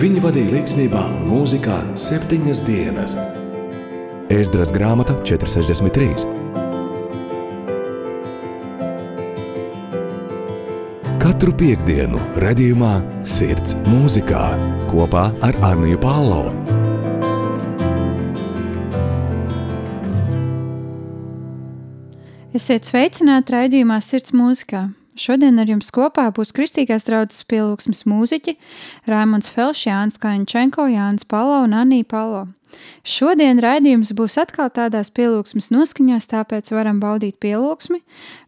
Viņi vadīja līdzsvarā un mūzikā septiņas dienas. Ēzdras grāmata 463. Katru piekdienu, redzējumā, sirds mūzikā kopā ar Arniju Pālau. Esiet sveicināti raidījumā Sirds mūzikā. Šodien ar jums kopā būs Kristīgās draudzes pielūgsmes mūziķi Raimons Felš, Jānis Kaņčenko, Jānis Palo un Anī Palo. Šodien raidījums būs atkal tādās pielūgsmes noskaņās, tāpēc varam baudīt pielūgsmi,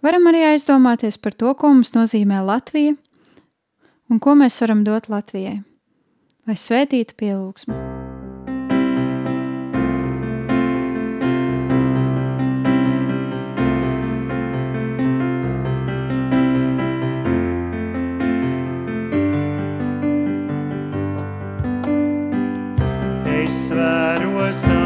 varam arī aizdomāties par to, ko mums nozīmē Latvija un ko mēs varam dot Latvijai. Lai svētītu pielūgsmi! Dievs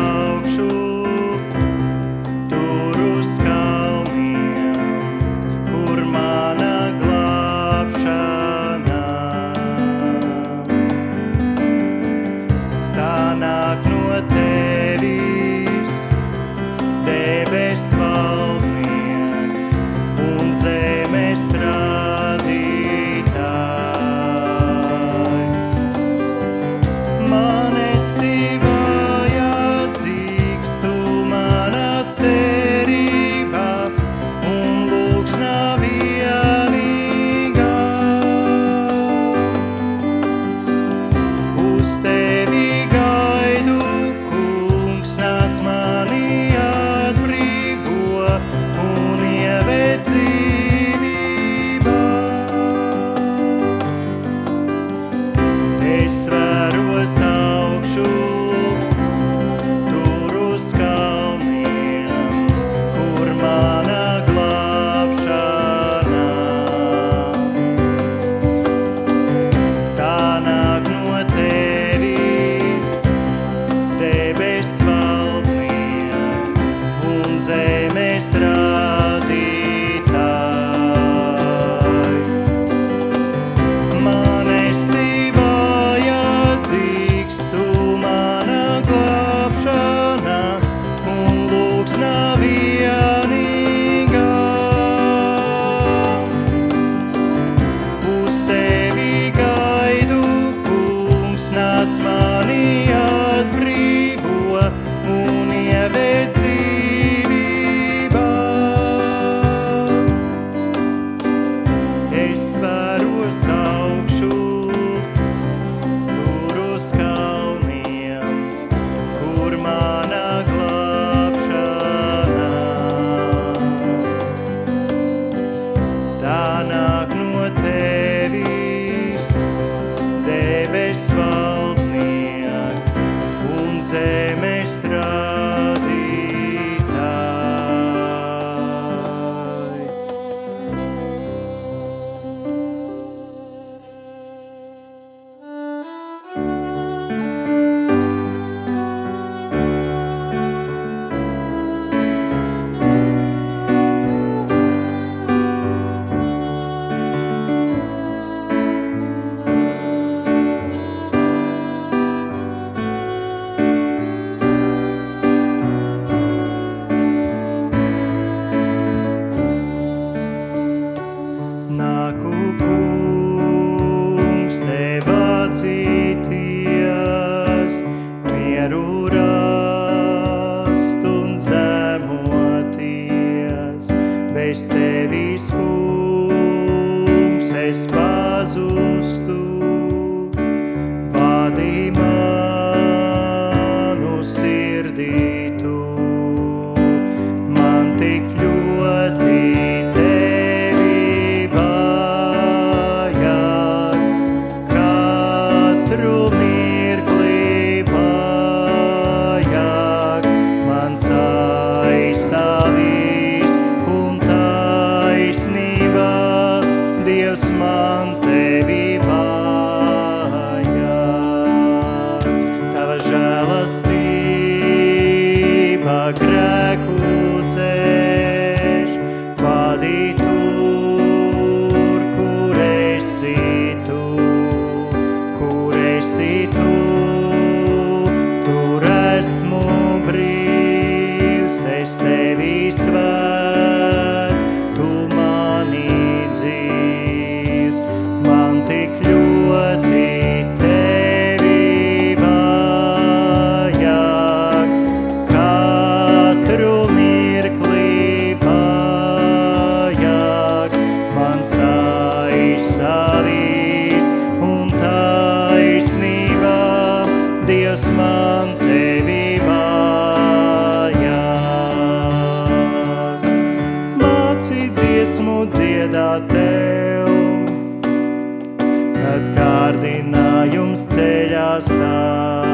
piedā tev, kad kārdinājums ceļā stāv.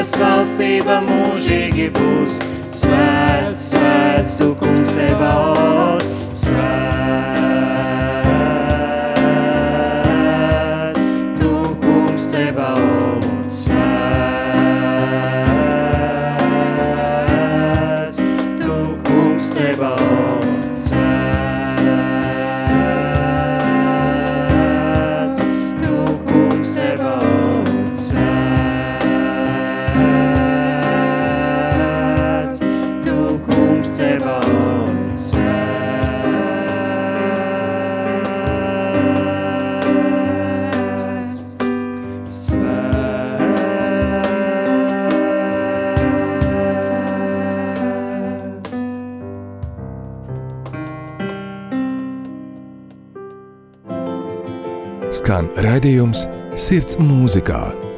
debes valstība mūžīgi būs. Svēts, svēts, tu kungs tev valsts. Skan raidījums Sirds mūzikā.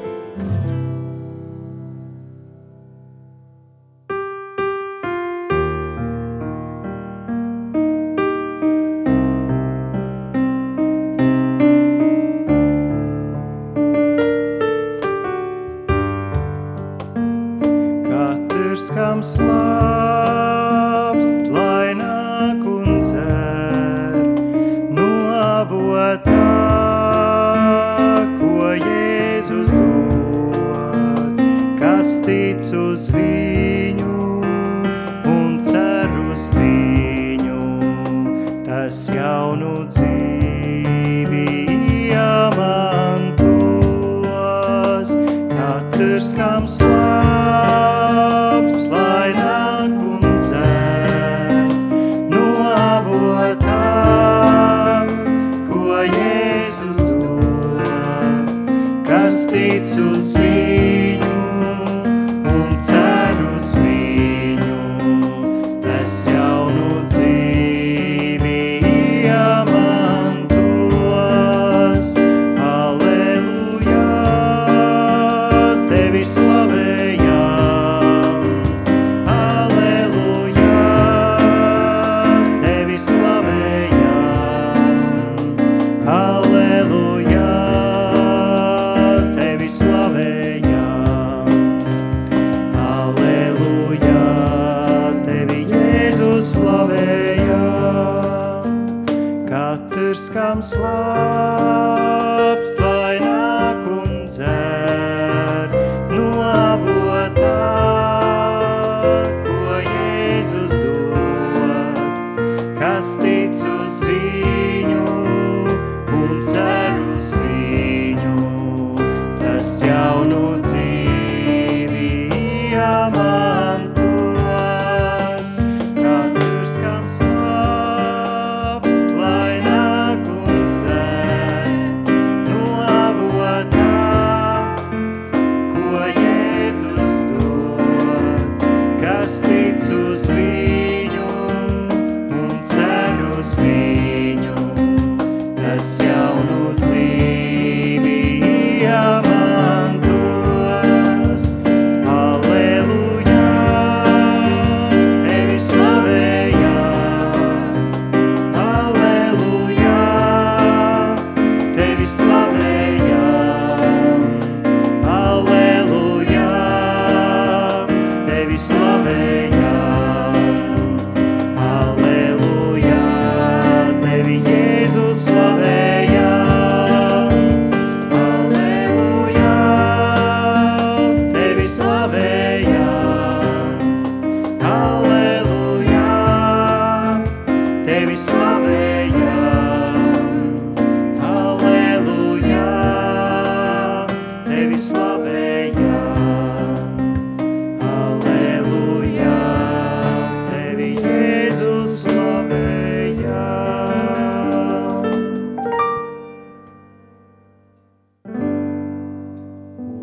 I'm slow.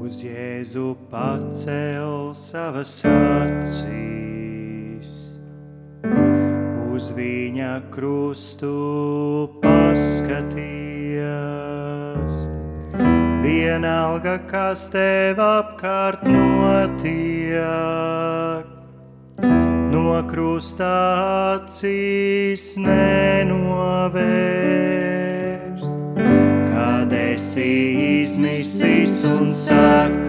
uz Jēzu pacel savas acīs, uz viņa krustu paskaties. Vienalga, kas tev apkārt notiek, no krustā acīs nenovērt esi izmisis un sakauts.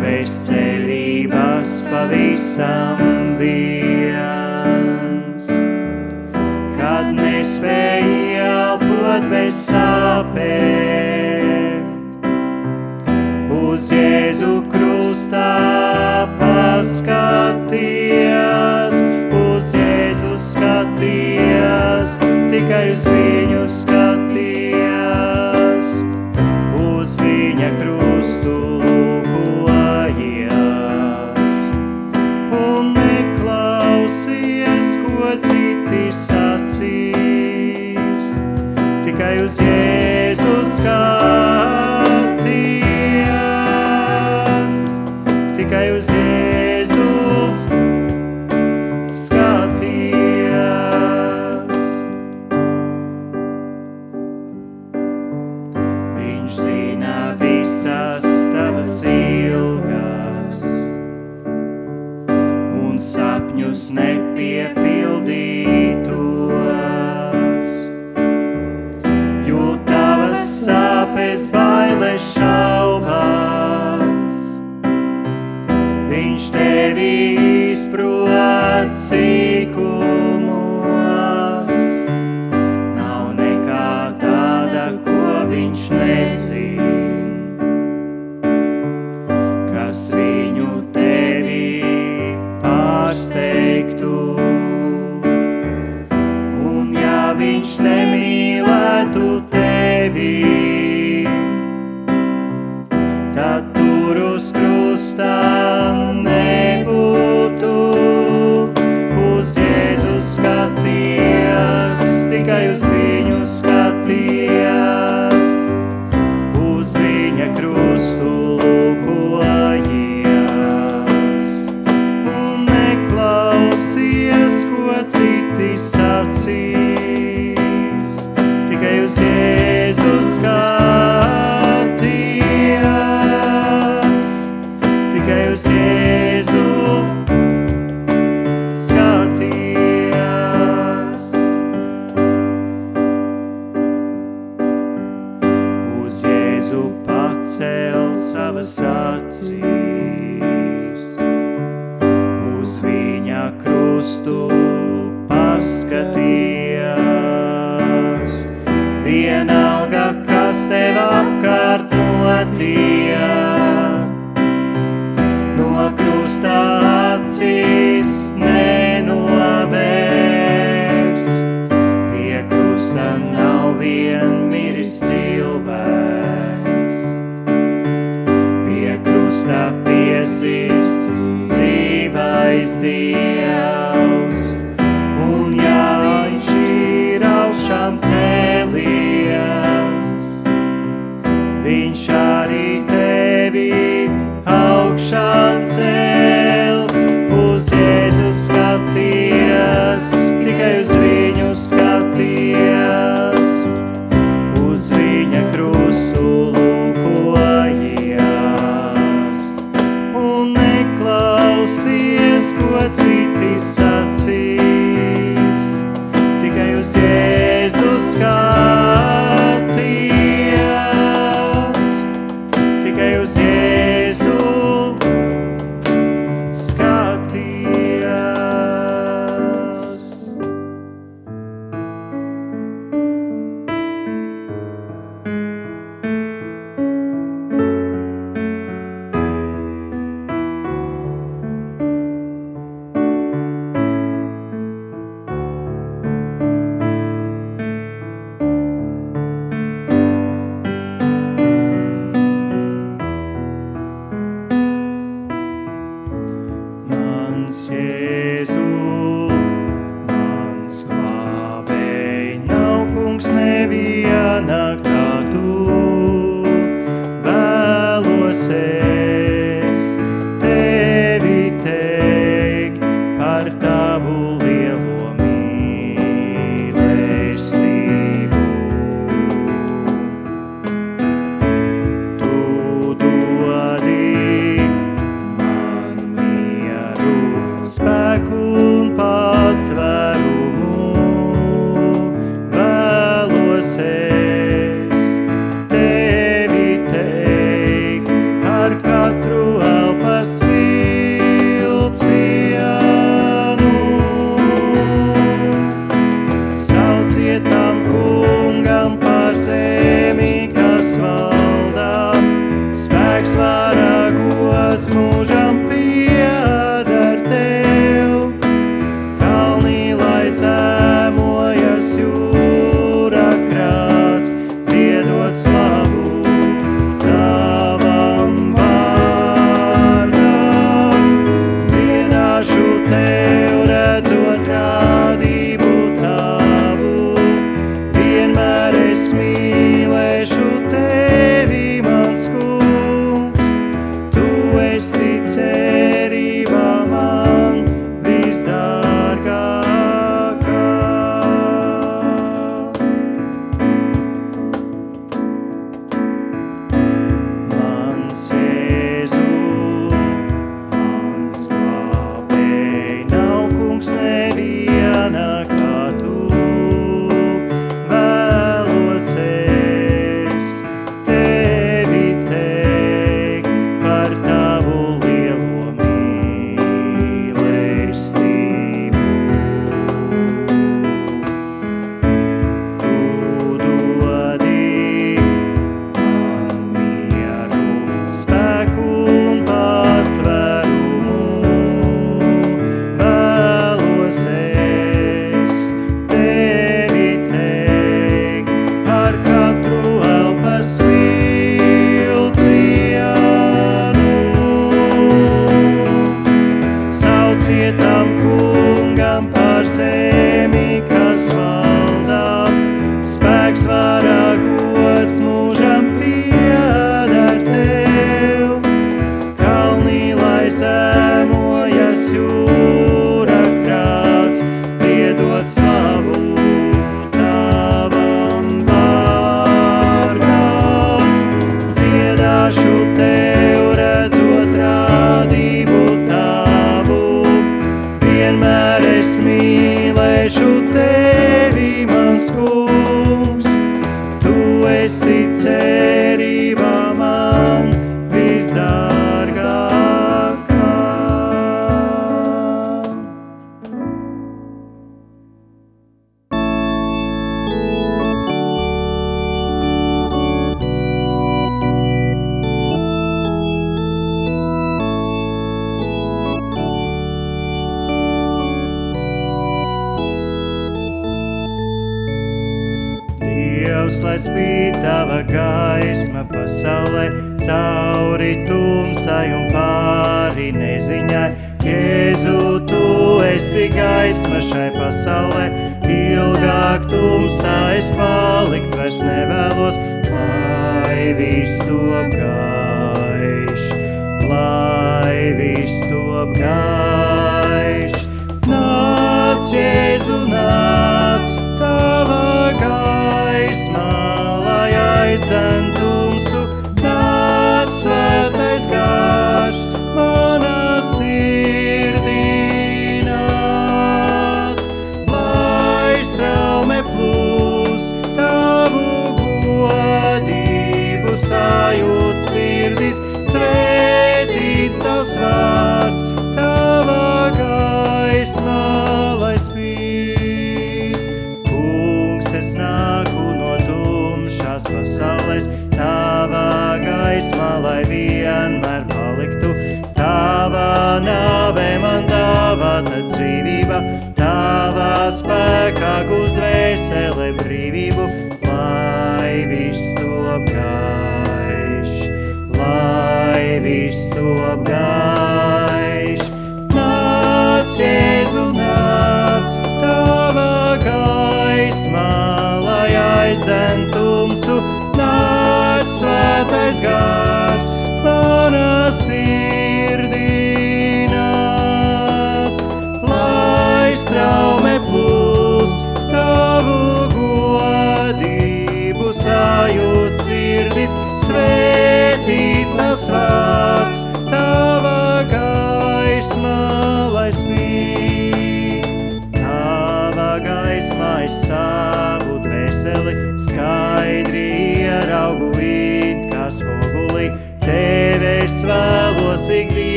Bez cerības pavisam viens, kad nespēj elpot bez sāpēm. Uz Jēzu krustā paskaties, uz Jēzu skaties tikai uz viņu atsīkot. viņš arī tevi augšām ceļ.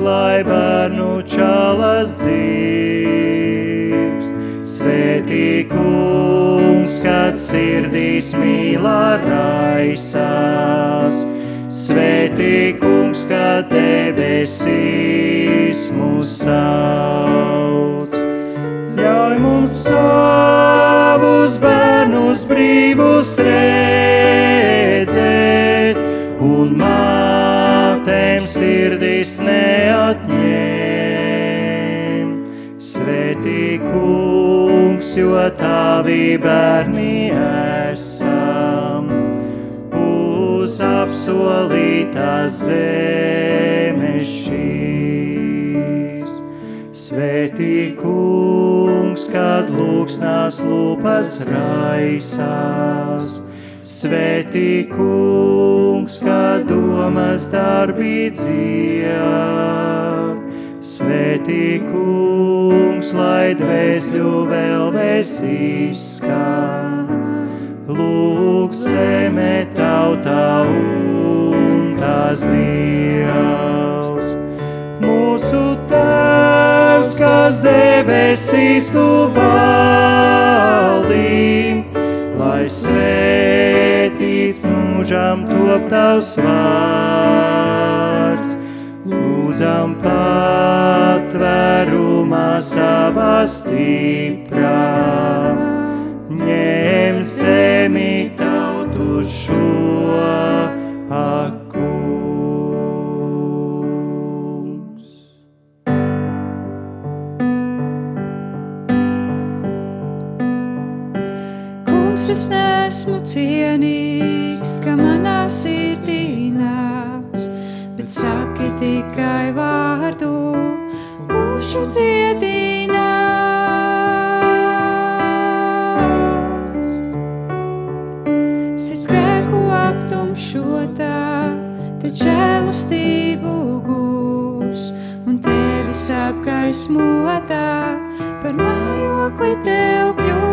Lai bērnu čalas dzīvs. Svētī kungs, kad sirdīs mīlā raisās. Svētī kungs, kad debesīs mūs kungs, jo tavi bērni esam, uz apsolītās zemes šīs. Svētī kungs, kad lūksnās lūpas raisās. Svētī kungs, kad domas darbi dzied. Svētī kungs, lai dvēsļu vēl izskan. Lūk, zeme tautā un tās dievs. Mūsu tēvs, kas debesīs tu valdī, lai svētīts mūžam top tavs vārds. Lūdzam patvērumā savā stiprā, ņem semi tautu šo akungs. Kungs, es nesmu cienīgs, saki tikai vārdu, būšu dziedināts. Sirds grēku aptumšotā, tad žēlastību gūs, un tevis apgaismotā par mājokli tev kļūs.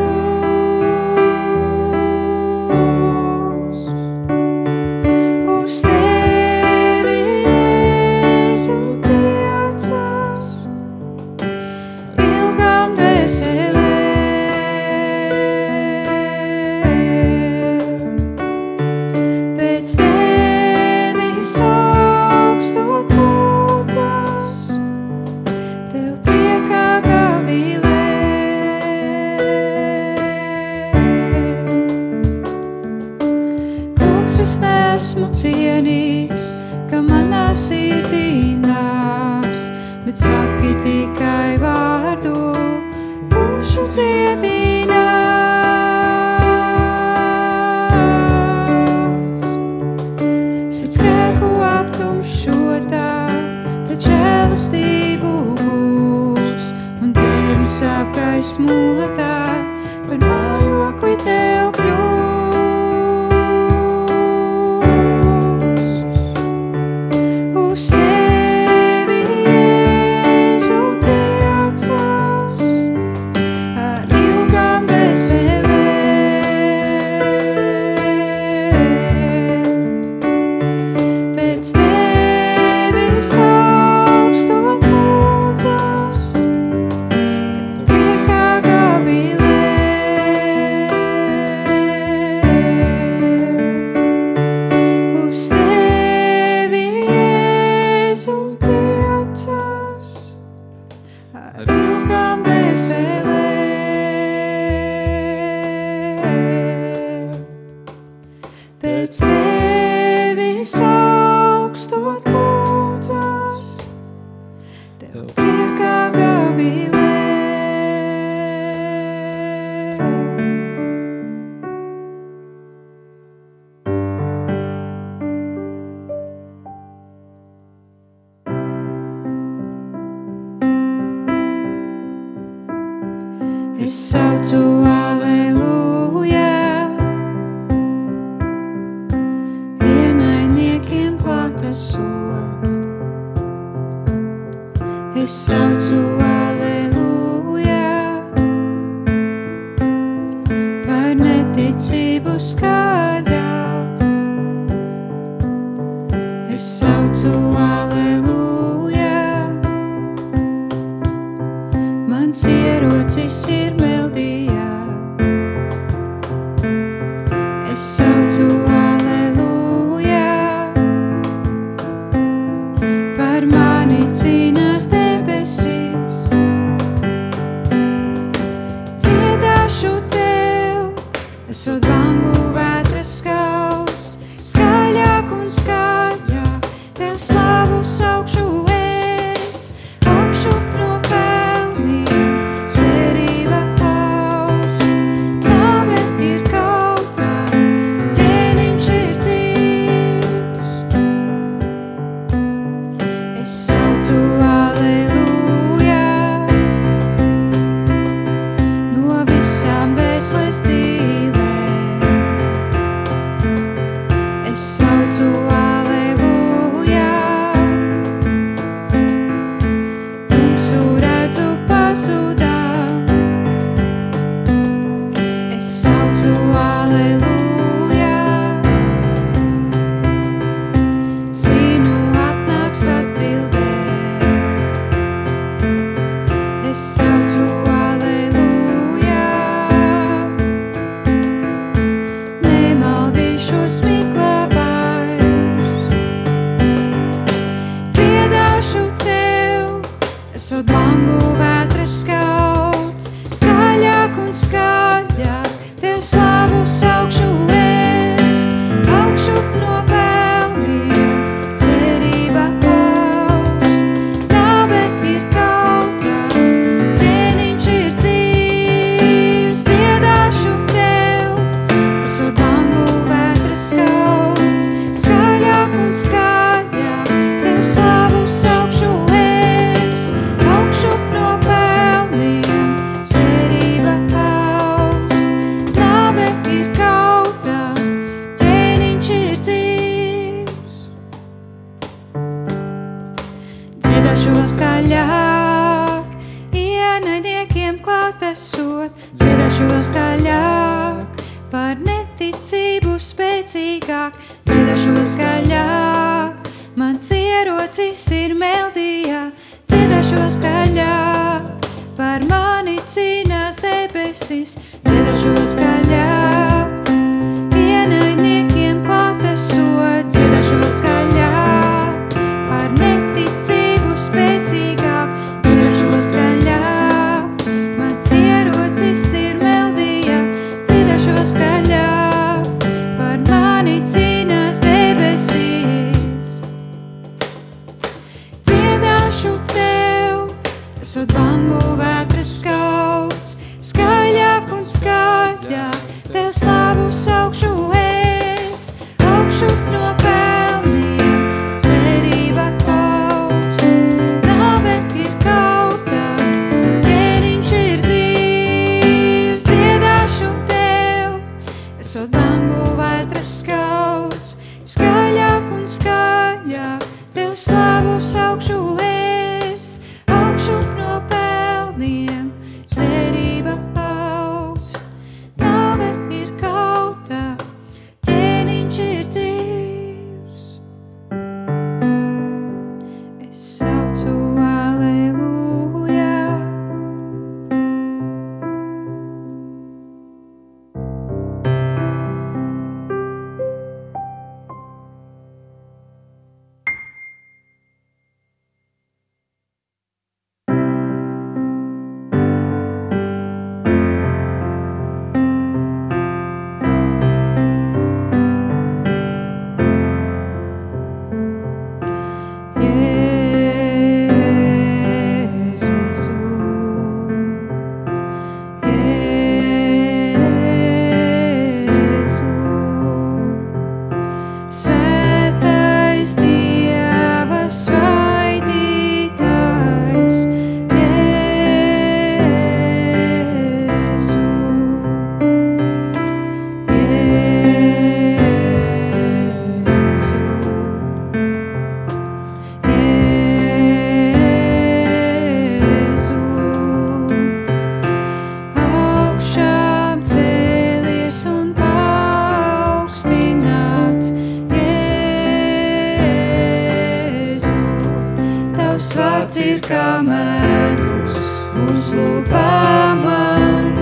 vārds ir kā medus, un slūpā man,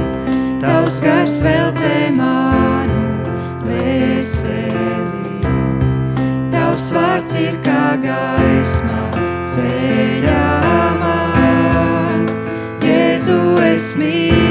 tavs gars veldzē manu dvēseli. Tavs vārds ir kā gaisma ceļā man, Jēzu es mīlu.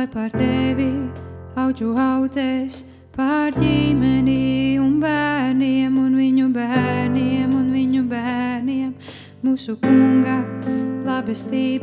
domāju par tevi, auģu audzēs, par ģimeni un bērniem un viņu bērniem un viņu bērniem. Mūsu kunga labestība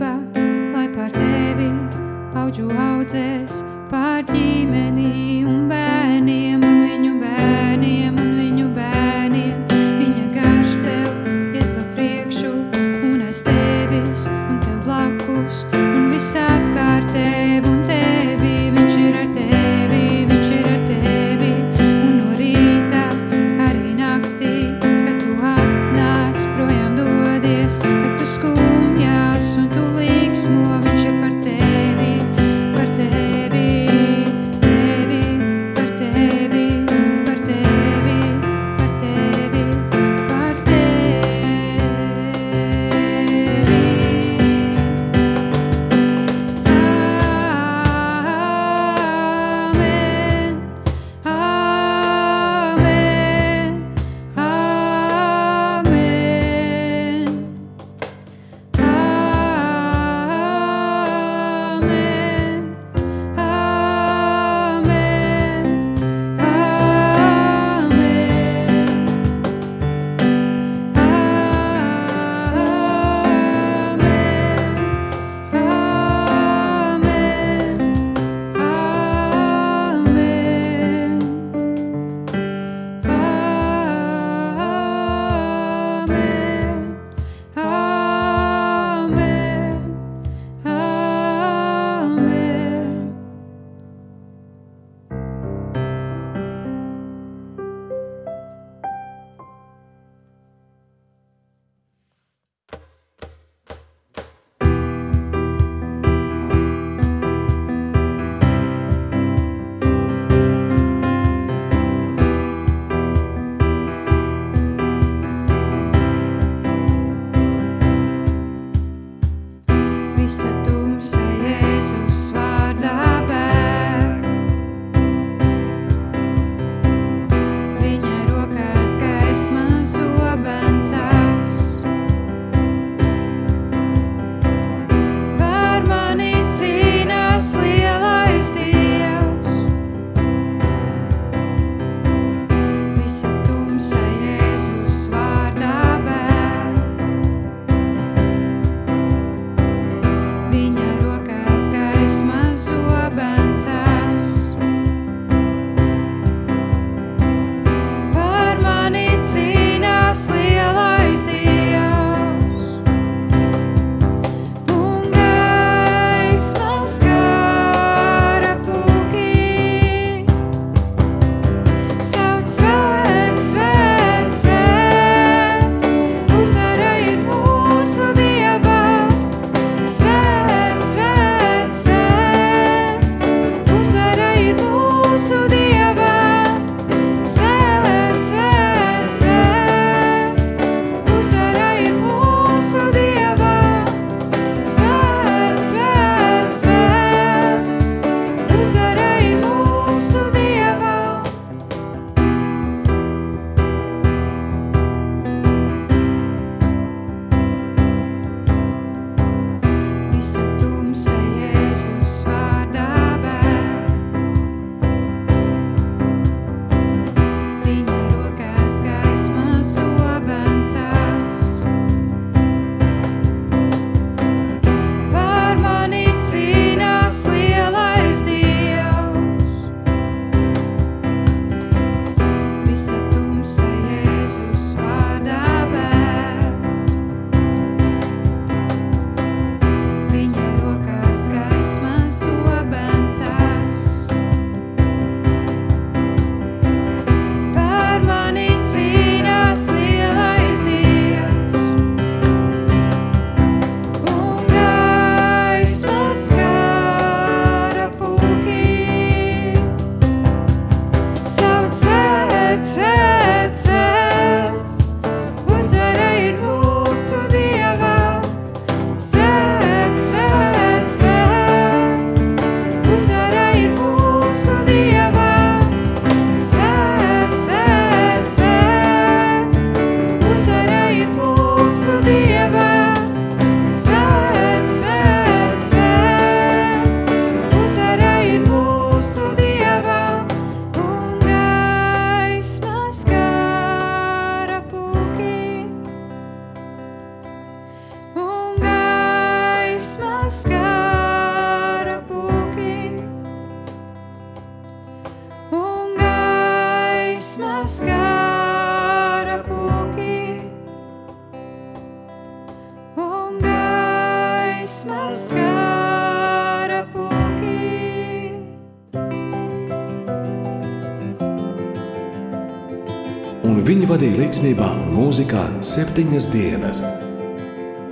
līdzsvarā un mūzikā septiņas dienas.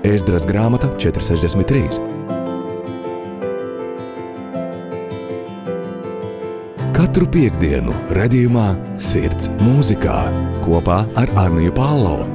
Ēzdras grāmata 463. Katru piekdienu, redzējumā, sirds mūzikā kopā ar Arniju Pālau.